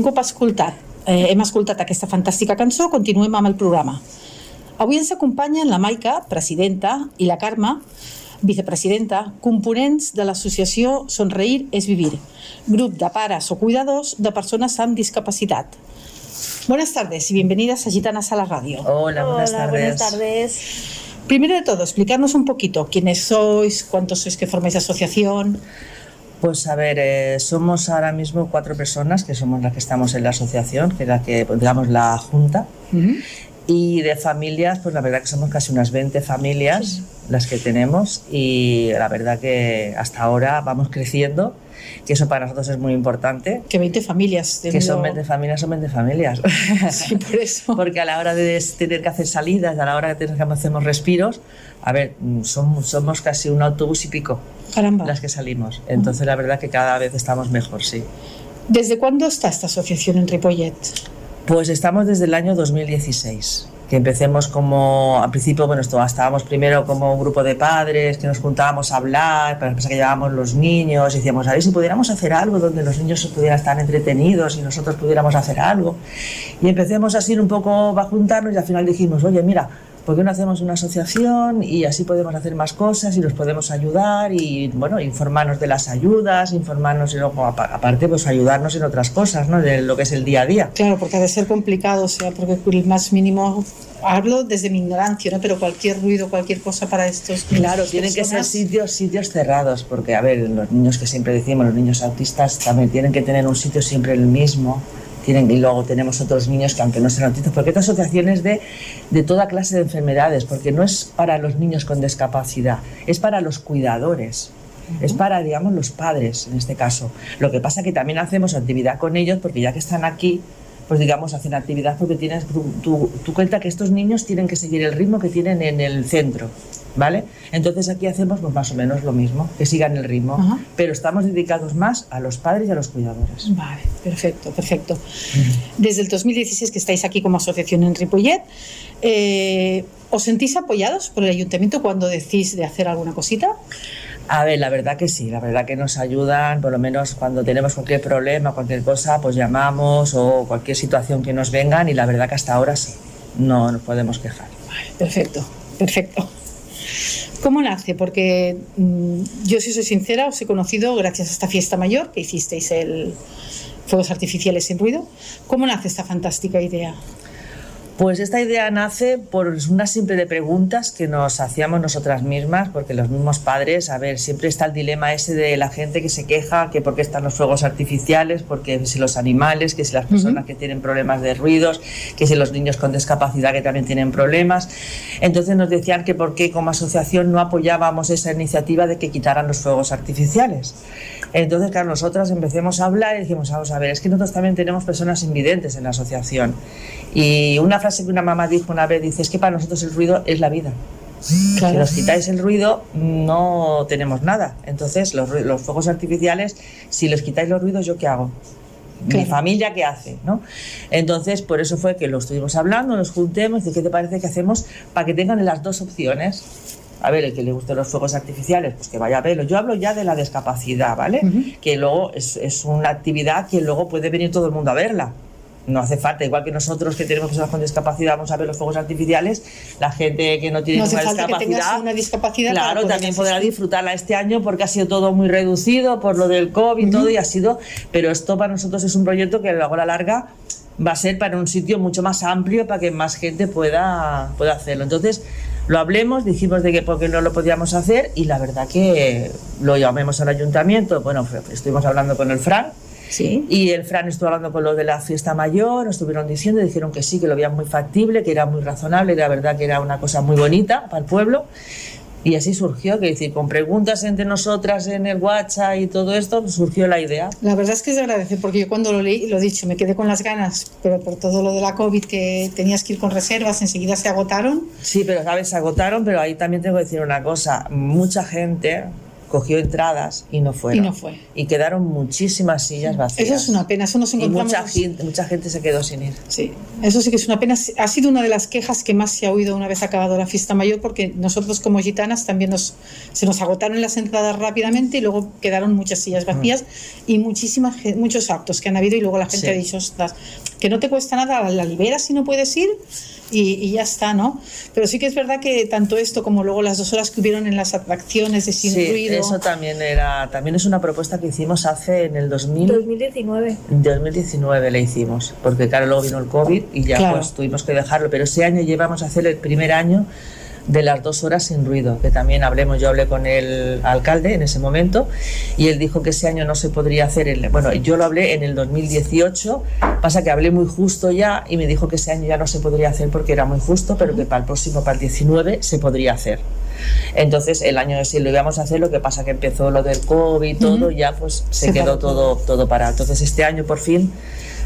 Un cop escoltat, eh, hem escoltat aquesta fantàstica cançó, continuem amb el programa. Avui ens acompanyen la Maica, presidenta, i la Carme, vicepresidenta, components de l'associació Sonreír és Vivir, grup de pares o cuidadors de persones amb discapacitat. Buenas tardes y bienvenidas a Gitanas a la Radio. Hola, buenas Hola, tardes. buenas tardes. Primero de todo, explicarnos un poquito quiénes sois, cuántos sois que formáis la asociación. Pues a ver, eh, somos ahora mismo cuatro personas que somos las que estamos en la asociación, que es la que, pues, digamos, la junta. Ujú. Y de familias, pues la verdad que somos casi unas 20 familias las que tenemos y la verdad que hasta ahora vamos creciendo, que eso para nosotros es muy importante. Que 20 familias. Que son 20 familias, son 20 familias. Sí, por eso. Porque a la hora de tener que hacer salidas, a la hora de tener que hacer respiros, a ver, somos, somos casi un autobús y pico Caramba. las que salimos. Entonces la verdad que cada vez estamos mejor, sí. ¿Desde cuándo está esta asociación en Ripollet? Pues estamos desde el año 2016 que empecemos como, al principio, bueno, esto, estábamos primero como un grupo de padres que nos juntábamos a hablar, para que llevábamos los niños, y decíamos, a ver si pudiéramos hacer algo donde los niños pudieran estar entretenidos y nosotros pudiéramos hacer algo. Y empecemos así un poco a juntarnos y al final dijimos, oye, mira, ¿por qué no hacemos una asociación y así podemos hacer más cosas y nos podemos ayudar y, bueno, informarnos de las ayudas, informarnos y luego, aparte, pues ayudarnos en otras cosas, ¿no? De lo que es el día a día. Claro, porque ha de ser complicado, o sea, porque el más mínimo hablo desde mi ignorancia, ¿no? Pero cualquier ruido, cualquier cosa para estos Claro, tienen que ser sitios, sitios cerrados, porque, a ver, los niños que siempre decimos, los niños autistas también tienen que tener un sitio siempre el mismo, tienen, y luego tenemos otros niños que aunque no sean autistas, porque esta asociación es de, de toda clase de enfermedades, porque no es para los niños con discapacidad, es para los cuidadores. Es para, digamos, los padres en este caso. Lo que pasa que también hacemos actividad con ellos porque ya que están aquí, pues digamos, hacen actividad porque tienes tu, tu, cuenta que estos niños tienen que seguir el ritmo que tienen en el centro, ¿vale? Entonces aquí hacemos pues, más o menos lo mismo, que sigan el ritmo, pero estamos dedicados más a los padres y a los cuidadores. Vale, perfecto, perfecto. Desde el 2016 que estáis aquí como asociación en Ripollet, eh, ¿os sentís apoyados por el ayuntamiento cuando decís de hacer alguna cosita? A ver, la verdad que sí, la verdad que nos ayudan, por lo menos cuando tenemos cualquier problema, cualquier cosa, pues llamamos o cualquier situación que nos vengan y la verdad que hasta ahora sí, no nos podemos quejar. perfecto, perfecto. ¿Cómo nace? Porque mmm, yo, si soy sincera, os he conocido gracias a esta fiesta mayor que hicisteis el fuegos artificiales sin ruido. ¿Cómo nace esta fantástica idea? Pues esta idea nace por una simple de preguntas que nos hacíamos nosotras mismas, porque los mismos padres, a ver, siempre está el dilema ese de la gente que se queja, que por qué están los fuegos artificiales, porque si los animales, que si las personas que tienen problemas de ruidos, que si los niños con discapacidad que también tienen problemas. Entonces nos decían que por qué como asociación no apoyábamos esa iniciativa de que quitaran los fuegos artificiales. Entonces, claro, nosotras empecemos a hablar y dijimos, vamos a ver, es que nosotros también tenemos personas invidentes en la asociación. Y una frase que una mamá dijo una vez, dice, es que para nosotros el ruido es la vida. Si nos quitáis el ruido, no tenemos nada. Entonces, los, los fuegos artificiales, si les quitáis los ruidos, ¿yo qué hago? mi familia qué hace, ¿no? Entonces, por eso fue que lo estuvimos hablando, nos juntemos, y ¿qué te parece que hacemos para que tengan las dos opciones? a ver, el que le guste los fuegos artificiales, pues que vaya a verlo. Yo hablo ya de la discapacidad, ¿vale? Que luego es, es, una actividad que luego puede venir todo el mundo a verla. No hace falta, igual que nosotros que tenemos personas con discapacidad, vamos a ver los fuegos artificiales, la gente que no tiene no ninguna discapacidad, una discapacidad, claro, también podrá disfrutarla este año porque ha sido todo muy reducido por lo del COVID y todo, y ha sido, pero esto para nosotros es un proyecto que luego a la larga va a ser para un sitio mucho más amplio para que más gente pueda, pueda hacerlo. Entonces, lo hablemos, dijimos de que porque no lo podíamos hacer y la verdad que lo llamemos al ayuntamiento. Bueno, estuvimos hablando con el Fran. Sí. Y el Fran estuvo hablando con lo de la fiesta mayor, nos estuvieron diciendo, dijeron que sí, que lo veían muy factible, que era muy razonable, que la verdad que era una cosa muy bonita para el pueblo. Y así surgió, que decir, con preguntas entre nosotras en el WhatsApp y todo esto, pues surgió la idea. La verdad es que es de agradecer, porque yo cuando lo leí, lo he dicho, me quedé con las ganas, pero por todo lo de la COVID que tenías que ir con reservas, enseguida se agotaron. Sí, pero sabes, se agotaron, pero ahí también tengo que decir una cosa, mucha gente cogió entradas y no fueron. Y no fue. Y quedaron muchísimas sillas vacías. Eso es una pena, eso nos encontramos... Y mucha gente, mucha gente se quedó sin ir. Sí, eso sí que es una pena. Ha sido una de las quejas que más se ha oído una vez acabado la fiesta mayor, porque nosotros como gitanas también nos, se nos agotaron las entradas rápidamente y luego quedaron muchas sillas vacías y muchísimas, muchos actos que han habido y luego la gente Sí. ha dicho, "Ostras, que no te cuesta nada, la liberas si no puedes ir y, y ya está, ¿no? Pero sí que es verdad que tanto esto como luego las dos horas que hubieron en las atracciones de sin Sí, ruido... eso también era, también es una propuesta que hicimos hace en el 2000, 2019. 2019 le hicimos, porque claro, luego vino el COVID y ya Claro. pues tuvimos que dejarlo, pero ese año llevamos a hacer el primer año de las dos horas sin ruido, que también hablemos, yo hablé con el alcalde en ese momento y él dijo que ese año no se podría hacer, el, bueno, yo lo hablé en el 2018, pasa que hablé muy justo ya y me dijo que ese año ya no se podría hacer porque era muy justo, pero que para el próximo, para el 19, se podría hacer. Entonces el año sí lo íbamos a hacer, lo que pasa que empezó lo del COVID y todo, ya pues se, Se quedó paró todo, todo parado. Entonces este año por fin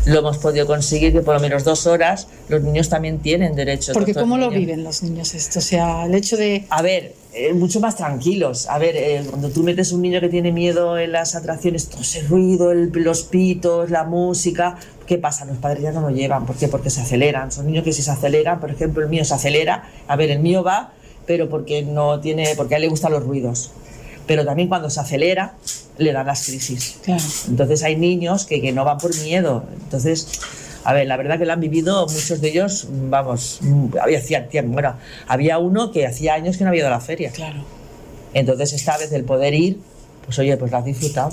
lo hemos podido conseguir, que por lo menos dos horas los niños también tienen derecho. Porque ¿cómo lo viven los niños esto? O sea, el hecho de... A ver, eh, mucho más tranquilos. A ver, eh, cuando tú metes un niño que tiene miedo en las atracciones, todo ese ruido, el- los pitos, la música, ¿qué pasa? Los padres ya no lo llevan. ¿Por qué? Porque se aceleran. Son niños que si se aceleran, por ejemplo, el mío se acelera. A ver, el mío va, pero porque no tiene, porque a él le gustan los ruidos. Pero también cuando se acelera, le dan las crisis. Claro. Entonces hay niños que, que no van por miedo. Entonces, a ver, la verdad que lo han vivido muchos de ellos, vamos, había, hacía tiempo, bueno, había uno que hacía años que no había ido a la feria. Claro. Entonces esta vez el poder ir, pues oye, pues lo has disfrutado.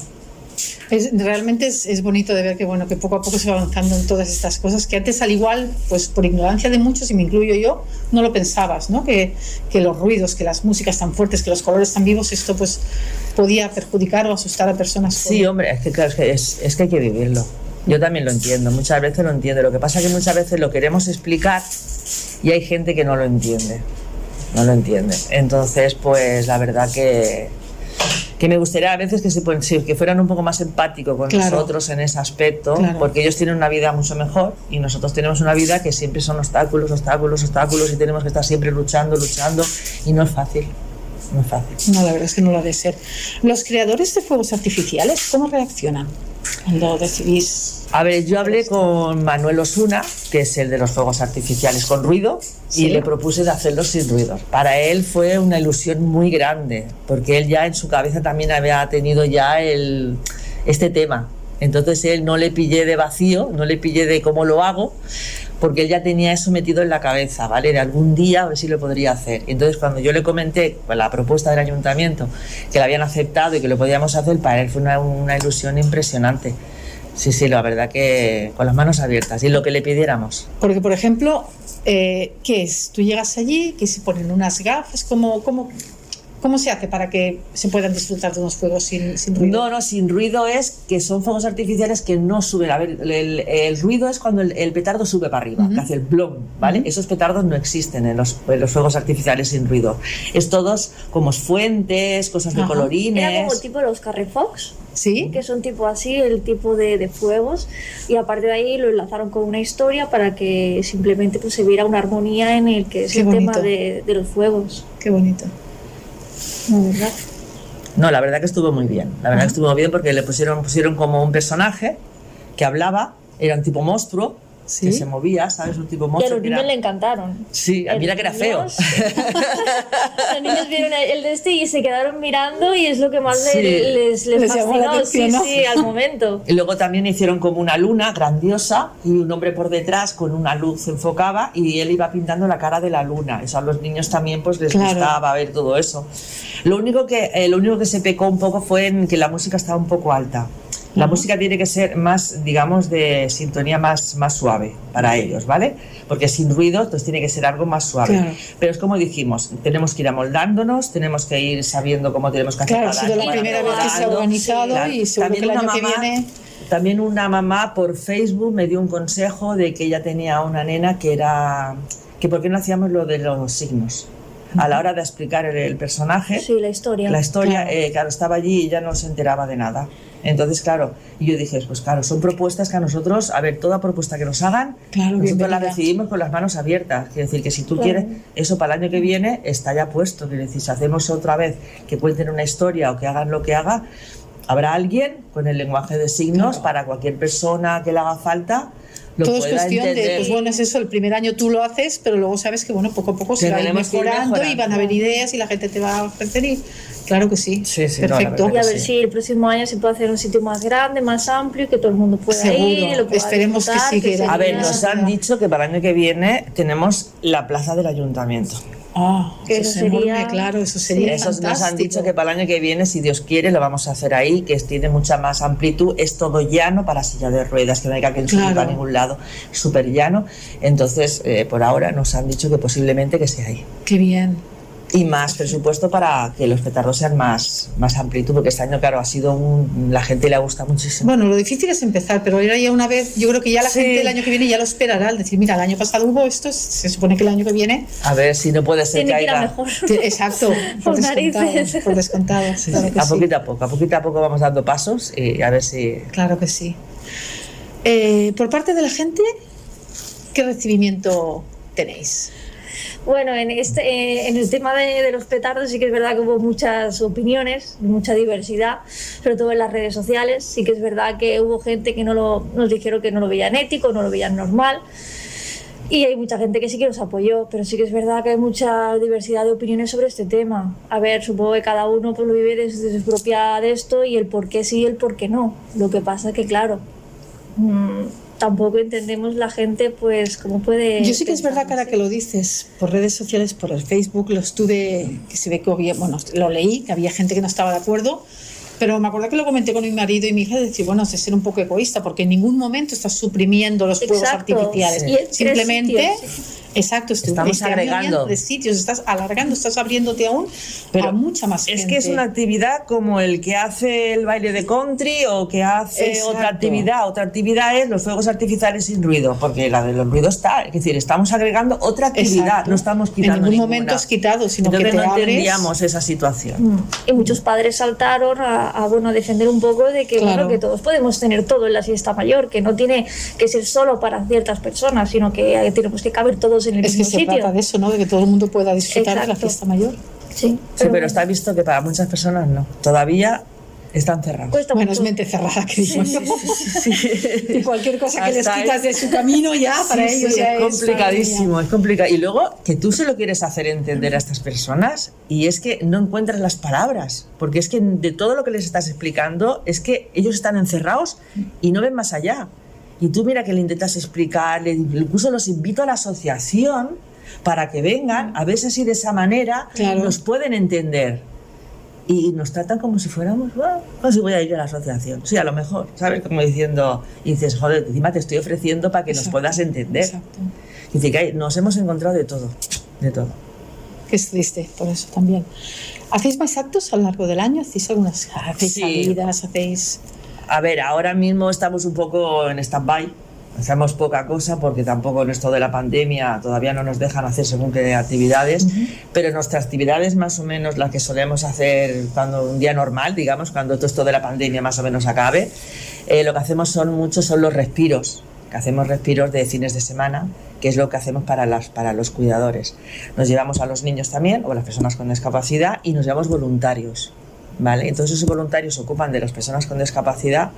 Es, realmente es, bonito de ver que bueno que poco a poco se va avanzando en todas estas cosas que antes al igual pues por ignorancia de muchos y me incluyo yo no lo pensabas no que, que los ruidos que las músicas tan fuertes que los colores tan vivos esto pues podía perjudicar o asustar a personas Sí, hombre, es que claro, es que, es, es que hay que vivirlo. Yo también lo entiendo, muchas veces lo entiendo. Lo que pasa es que muchas veces lo queremos explicar y hay gente que no lo entiende. No lo entiende. Entonces, pues la verdad que, que me gustaría a veces que, se, pon- sí, que fueran un poco más empáticos con Claro. nosotros en ese aspecto, Claro. porque ellos tienen una vida mucho mejor y nosotros tenemos una vida que siempre son obstáculos, obstáculos, obstáculos y tenemos que estar siempre luchando, luchando y no es fácil. No es fácil. no la verdad es que no lo ha de ser los creadores de fuegos artificiales cómo reaccionan cuando decidís A ver, yo hablé con Manuel Osuna, que es el de los fuegos artificiales con ruido, Sí. y le propuse de hacerlos sin ruido. Para él fue una ilusión muy grande, porque él ya en su cabeza también había tenido ya el, este tema. Entonces él no le pillé de vacío, no le pillé de cómo lo hago, porque él ya tenía eso metido en la cabeza, ¿vale? De algún día a ver si lo podría hacer. Entonces cuando yo le comenté la propuesta del ayuntamiento, que la habían aceptado y que lo podíamos hacer, para él fue una, una ilusión impresionante. Sí, sí, la verdad que con las manos abiertas y lo que le pidiéramos. Porque, por ejemplo, eh, ¿qué es? Tú llegas allí, que se ponen unas gafas, ¿cómo, cómo, cómo se hace para que se puedan disfrutar de unos juegos sin, sin ruido? No, no, sin ruido es que son fuegos artificiales que no suben. A ver, el, el ruido es cuando el, el petardo sube para arriba, que hace el blom, ¿vale? Esos petardos no existen en los, en los fuegos artificiales sin ruido. Es todos como fuentes, cosas de Ajá. colorines. Era como tipo los Carrefox, ¿Sí? que son tipo así, el tipo de, de fuegos, y aparte de ahí lo enlazaron con una historia para que simplemente pues, se viera una armonía en el que es Qué el bonito. tema de, de los fuegos. Qué bonito. Verdad. No, la verdad que estuvo muy bien. La verdad que estuvo muy bien porque le pusieron, pusieron como un personaje que hablaba, era un tipo monstruo, Sí. que se movía, ¿sabes? Un tipo Y a monstruo. los niños era- le encantaron. Sí, a- mira Los que era feo. niños- los niños vieron el de este y se quedaron mirando y es lo que más Sí. les, les, Les llamó la fascinó, atención, sí, sí, al momento. Y luego también hicieron como una luna grandiosa y un hombre por detrás con una luz se enfocaba y él iba pintando la cara de la luna. Eso a los niños también pues les Claro. gustaba ver todo eso. Lo único que eh, lo único que se pecó un poco fue en que la música estaba un poco alta. La música tiene que ser más, digamos, de sintonía más, más suave para ellos, ¿vale? Porque sin ruido, entonces tiene que ser algo más suave. Claro. Pero es como dijimos, tenemos que ir amoldándonos, tenemos que ir sabiendo cómo tenemos que hacer Claro, ha sido la primera vez que se ha organizado Claro. y seguro que el También año que mamá- viene... también una mamá por Facebook me dio un consejo de que ella tenía una nena que era que por qué no hacíamos lo de los signos. A la hora de explicar el, el personaje, Sí, la historia. la historia, Claro. eh, claro, estaba allí y ella no se enteraba de nada. Entonces, claro, y yo dije, pues claro, son propuestas que a nosotros, a ver, toda propuesta que nos hagan, Claro, nosotros la recibimos con las manos abiertas. Quiere decir que si tú Claro. quieres, eso para el año que viene está ya puesto. Quiere decir, si hacemos otra vez que cuenten una historia o que hagan lo que haga, habrá alguien con el lenguaje de signos para cualquier persona que le haga falta. Lo Todo es cuestión de, pues bueno, es eso, el primer año tú lo haces, pero luego sabes que bueno, poco a poco se va a ir mejorando, y van a haber ideas y la gente te va a ofrecer y claro que sí, Sí, sí, perfecto. Y a ver sí. si el próximo año se puede hacer un sitio más grande, más amplio, y que todo el mundo pueda Seguro. ir. Lo pueda Esperemos que sí, que A ver, nos han dicho que para el año que viene tenemos la plaza del ayuntamiento. Ah, Que eso eso es enorme, sería- claro, eso sería Esos nos han dicho que para el año que viene, si Dios quiere, lo vamos a hacer ahí, que tiene mucha más amplitud, es todo llano para silla de ruedas, que no hay que subir Claro. para ningún lado, súper llano. Entonces, eh, por ahora nos han dicho que posiblemente que sea ahí. Qué bien. Y más presupuesto para que los petardos sean más, más amplitud, porque este año, claro, ha sido un. La gente le gusta muchísimo. Bueno, lo difícil es empezar, pero era ya una vez, yo creo que ya la Sí. gente el año que viene ya lo esperará, al decir, mira, el año pasado hubo esto, se supone que el año que viene. A ver si no puede ser Tiene que haya. mejor. Exacto, por Por descontado. narices. Por descontado Sí, claro sí, que a sí. poquito a poco, a poquito a poco vamos dando pasos y a ver si. Claro que sí. Eh, por parte de la gente, ¿qué recibimiento tenéis? Bueno, en, este, eh, en el tema de, los petardos sí que es verdad que hubo muchas opiniones, mucha diversidad, sobre todo en las redes sociales. Sí que es verdad que hubo gente que no lo, nos dijeron que no lo veían ético, no lo veían normal. Y hay mucha gente que sí que nos apoyó, pero sí que es verdad que hay mucha diversidad de opiniones sobre este tema. A ver, supongo que cada uno pues, lo vive desde su propia de esto y el por qué sí y el por qué no. Lo que pasa es que, claro, mm, tampoco entendemos la gente, pues, cómo puede... Yo sí que es verdad que ahora que lo dices, por redes sociales, por el Facebook, lo estuve, que se ve que había, bueno, lo leí, que había gente que no estaba de acuerdo, pero me acuerdo que lo comenté con mi marido y mi hija, de decir, bueno, es de ser un poco egoísta, porque en ningún momento estás suprimiendo los fuegos Exacto. artificiales. Sí. Simplemente, sitios, exacto, estu- Estamos agregando. tres sitios, estás alargando, estás abriéndote aún Pero a mucha más Es gente. que es una actividad como el que hace el baile de country o que hace Exacto. otra actividad. Otra actividad es los fuegos artificiales sin ruido, porque la de los ruidos está. Es decir, estamos agregando otra actividad, Exacto. no estamos En quitando ningún ninguna. momento has quitado, sino Entonces que te no abres. entendíamos esa situación. Mm. Y muchos padres saltaron a, a, bueno, a defender un poco de que, Claro. bueno, que todos podemos tener todo en la siesta mayor, que no tiene que ser solo para ciertas personas, sino que eh, tenemos que caber todos en el Es que se trata de eso, ¿no? De que todo el mundo pueda disfrutar de la fiesta mayor. Sí, Sí, pero está visto que para muchas personas no. Todavía están cerrados. cuesta Bueno, mucho. es mente cerrada, que digo yo. Y cualquier cosa que les quitas de su camino ya, para Sí, ellos sí, ya es complicadísimo, es complicado. Y luego que tú se lo quieres hacer entender a estas personas y es que no encuentras las palabras, porque es que de todo lo que les estás explicando es que ellos están encerrados y no ven más allá. Y tú mira que le intentas explicar, le- incluso los invito a la asociación para que vengan, a ver si de esa manera Claro. nos pueden entender. Y nos tratan como si fuéramos, "Ah, pues si voy a ir a la asociación. Sí, a lo mejor, ¿sabes? Como diciendo, y dices, joder, encima te estoy ofreciendo para que nos puedas entender. Exacto. Decir, que nos hemos encontrado de todo, de todo. Que es triste, por eso también. ¿Hacéis más actos a lo largo del año? ¿Hacéis algunas hacéis Sí. salidas? ¿Hacéis...? A ver, ahora mismo estamos un poco en stand-by. Hacemos poca cosa porque tampoco en esto de la pandemia todavía no nos dejan hacer según qué actividades, pero nuestras actividades más o menos las que solemos hacer cuando un día normal, digamos, cuando todo esto de la pandemia más o menos acabe, eh, lo que hacemos son muchos son los respiros, que hacemos respiros de fines de semana, que es lo que hacemos para, las, para los cuidadores. Nos llevamos a los niños también, o a las personas con discapacidad, y nos llevamos voluntarios. ¿Vale? Entonces esos voluntarios se ocupan de las personas con discapacidad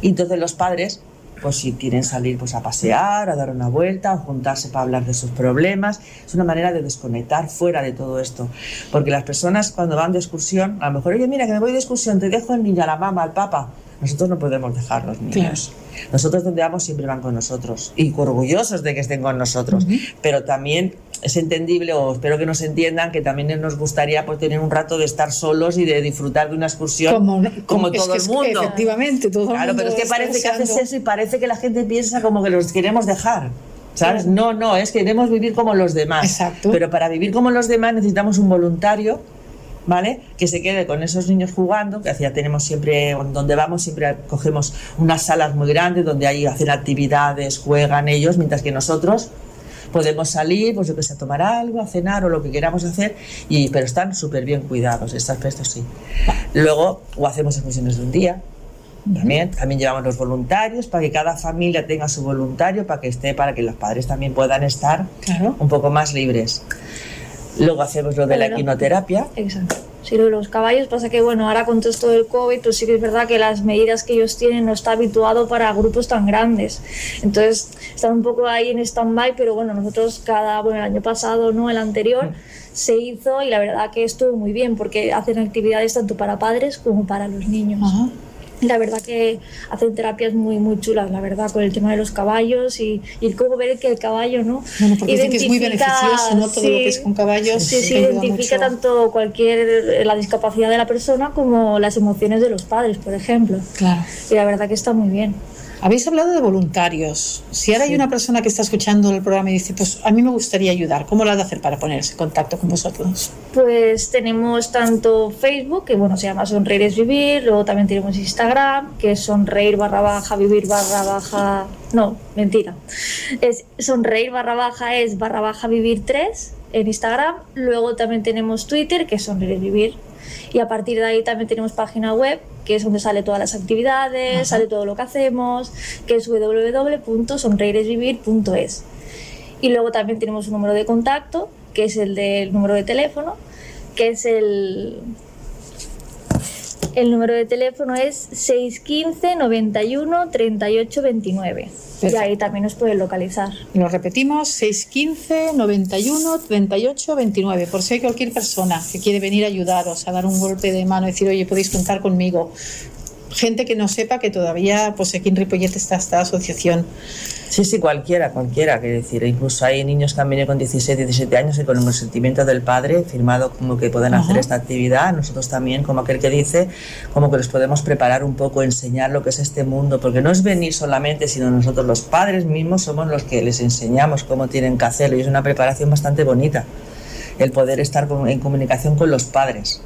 y entonces los padres, pues si quieren salir pues a pasear, a dar una vuelta, a juntarse para hablar de sus problemas, es una manera de desconectar fuera de todo esto. Porque las personas cuando van de excursión, a lo mejor, oye, mira que me voy de excursión, te dejo al niño, a la mamá, al papá. Nosotros no podemos dejar los niños. Nosotros donde vamos siempre van con nosotros y orgullosos de que estén con nosotros, pero también es entendible o espero que nos entiendan que también nos gustaría pues, tener un rato de estar solos y de disfrutar de una excursión como, es todo que el mundo. Efectivamente, todo el Claro, mundo pero es que parece que haces eso y parece que la gente piensa como que los queremos dejar. ¿Sabes? No, no, es que queremos vivir como los demás. Exacto. Pero para vivir como los demás necesitamos un voluntario, ¿vale? Que se quede con esos niños jugando, que ya tenemos siempre, donde vamos, siempre cogemos unas salas muy grandes donde ahí hacen actividades, juegan ellos, mientras que nosotros podemos salir, pues yo que sé, a tomar algo, a cenar o lo que queramos hacer, y, pero están súper bien cuidados, este aspecto sí. Luego, o hacemos excursiones de un día, también, también llevamos los voluntarios para que cada familia tenga su voluntario, para que esté, para que los padres también puedan estar Claro. un poco más libres. Luego hacemos lo de la equinoterapia. Exacto. Sí, lo de los caballos pasa que, bueno, ahora con todo esto del COVID, pues sí que es verdad que las medidas que ellos tienen no está habituado para grupos tan grandes. Entonces, están un poco ahí en stand-by, pero bueno, nosotros cada, bueno, el año pasado, no, el anterior, se hizo y la verdad que estuvo muy bien porque hacen actividades tanto para padres como para los niños. Ajá. La verdad que hacen terapias muy muy chulas, la verdad, con el tema de los caballos y, y el cómo ver que el caballo, ¿no? Bueno, porque dicen que es muy Identifica- beneficioso, ¿no? Todo lo que es con caballos. Sí, sí, identifica mucho. tanto cualquier la discapacidad de la persona como las emociones de los padres, por ejemplo. Claro. Y la verdad que está muy bien. Habéis hablado de voluntarios. Si ahora hay una persona que está escuchando el programa y dice, pues a mí me gustaría ayudar, ¿cómo lo ha de hacer para ponerse en contacto con vosotros? Pues tenemos tanto Facebook, que bueno, se llama Sonreír es Vivir, luego también tenemos Instagram, que es sonreír barra baja, vivir barra baja... No, mentira. Es sonreír barra baja es barra baja vivir 3 en Instagram. Luego también tenemos Twitter, que es sonreír es vivir. Y a partir de ahí también tenemos página web, que es donde sale todas las actividades, sale todo lo que hacemos, que es www.sonreiresvivir.es. Y luego también tenemos un número de contacto, que es el del número de teléfono, que es el... El número de teléfono es 615 91 38 29. Y Perfecto. ahí también nos pueden localizar. Lo repetimos, 615 91 38 29. Por si hay cualquier persona que quiere venir a ayudaros, a dar un golpe de mano, decir, oye, podéis contar conmigo. Gente que no sepa que todavía, pues aquí en Ripollet está esta asociación. Sí, sí, cualquiera, cualquiera. Quiero decir, incluso hay niños que han venido con 16, 17 años y con el consentimiento del padre firmado como que pueden hacer esta actividad. Nosotros también, como aquel que dice, como que les podemos preparar un poco, enseñar lo que es este mundo, porque no es venir solamente, sino nosotros los padres mismos somos los que les enseñamos cómo tienen que hacerlo y es una preparación bastante bonita el poder estar en comunicación con los padres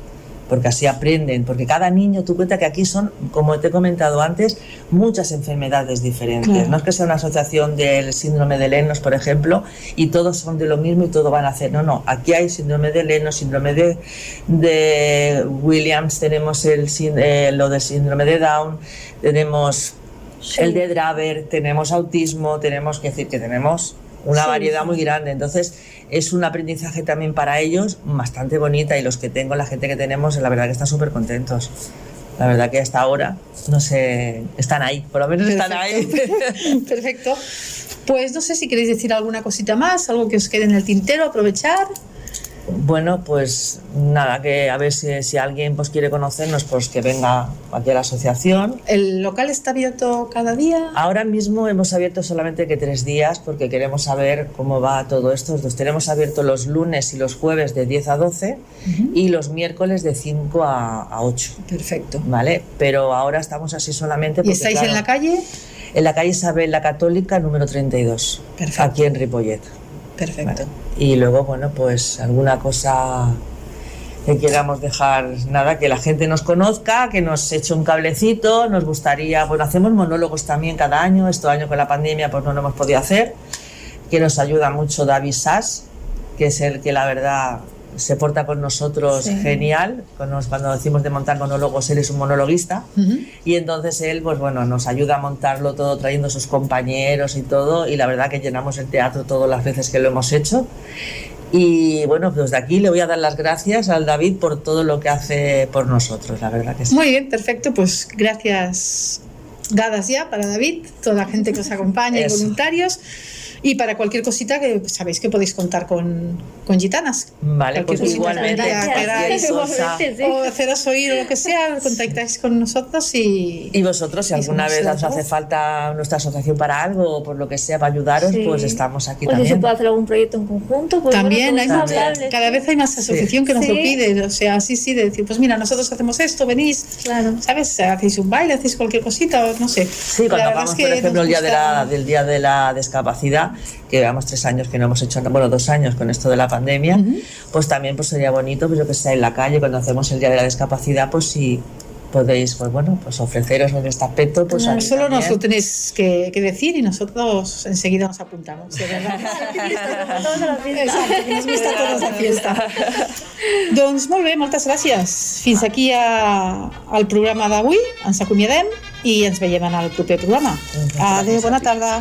porque así aprenden, porque cada niño, tú cuenta que aquí son, como te he comentado antes, muchas enfermedades diferentes. Claro. No es que sea una asociación del síndrome de Lenos, por ejemplo, y todos son de lo mismo y todo van a hacer. No, no, aquí hay síndrome de Lenos, síndrome de, de Williams, tenemos el, eh, lo del síndrome de Down, tenemos el de Draver, tenemos autismo, tenemos que decir que tenemos una Sí, variedad muy grande. Entonces, es un aprendizaje también para ellos bastante bonita y los que tengo, la gente que tenemos, la verdad que están súper contentos. La verdad que hasta ahora, no sé, están ahí, por lo menos están ahí. Perfecto. Pues no sé si queréis decir alguna cosita más, algo que os quede en el tintero, aprovechar. Bueno, pues nada, que a ver si, si alguien pues quiere conocernos, pues que venga aquí a la asociación. ¿El local está abierto cada día? Ahora mismo hemos abierto solamente que tres días porque queremos saber cómo va todo esto. Los tenemos abierto los lunes y los jueves de 10 a 12 y los miércoles de 5 a, a 8. Perfecto. ¿Vale? Pero ahora estamos así solamente ¿Y porque, estáis en la calle? en la calle Isabel la Católica número 32, Perfecto. aquí en Ripollet. Perfecto. Y luego, bueno, pues alguna cosa que queramos dejar, nada, que la gente nos conozca, que nos eche un cablecito, nos gustaría, bueno, hacemos monólogos también cada año, este año con la pandemia pues no lo hemos podido hacer, que nos ayuda mucho David Sass, que es el que la verdad se porta con nosotros Sí. genial, cuando, decimos de montar monólogos, él es un monologuista, y entonces él, pues bueno, nos ayuda a montarlo todo trayendo sus compañeros y todo. Y la verdad que llenamos el teatro todas las veces que lo hemos hecho. Y bueno, pues de aquí le voy a dar las gracias al David por todo lo que hace por nosotros, la verdad que sí. Muy bien, perfecto. Pues gracias dadas ya para David, toda la gente que os acompaña y voluntarios. Y para cualquier cosita que pues, sabéis que podéis contar con, con gitanas. Vale, pues Cualquier cosita igualmente, queráis. Igualmente, sí. O haceros oír o lo que sea, contactáis con nosotros y... Y vosotros, si Y alguna vez os hace falta nuestra asociación para algo o por lo que sea, para ayudaros, Sí. pues estamos aquí O si se también. puede hacer algún proyecto en conjunto, pues También bueno, hay hablable, cada sí. vez hay más asociación que nos lo Sí. pide, o sea, sí, sí, de decir, pues mira, nosotros hacemos esto, venís, Claro. ¿sabes? Hacéis un baile, hacéis cualquier cosita, o no sé. Sí, cuando vamos, es que por ejemplo, el día de la, del Día de la Discapacidad, que llevamos tres años que no hemos hecho, bueno, dos años con esto de la pandemia, pues también pues sería bonito, pues yo que sé, en la calle, cuando hacemos el Día de la Discapacidad, pues si podéis, pues bueno, pues ofreceros en este aspecto, pues ahí solo nos lo también. tenéis que, que decir y nosotros enseguida nos apuntamos, de verdad. Todos ens gusta a totes la fiesta. doncs molt bé, moltes gràcies. Fins aquí a, al programa d'avui. Ens acomiadem i ens veiem en el proper programa. Adéu, bona ti. tarda.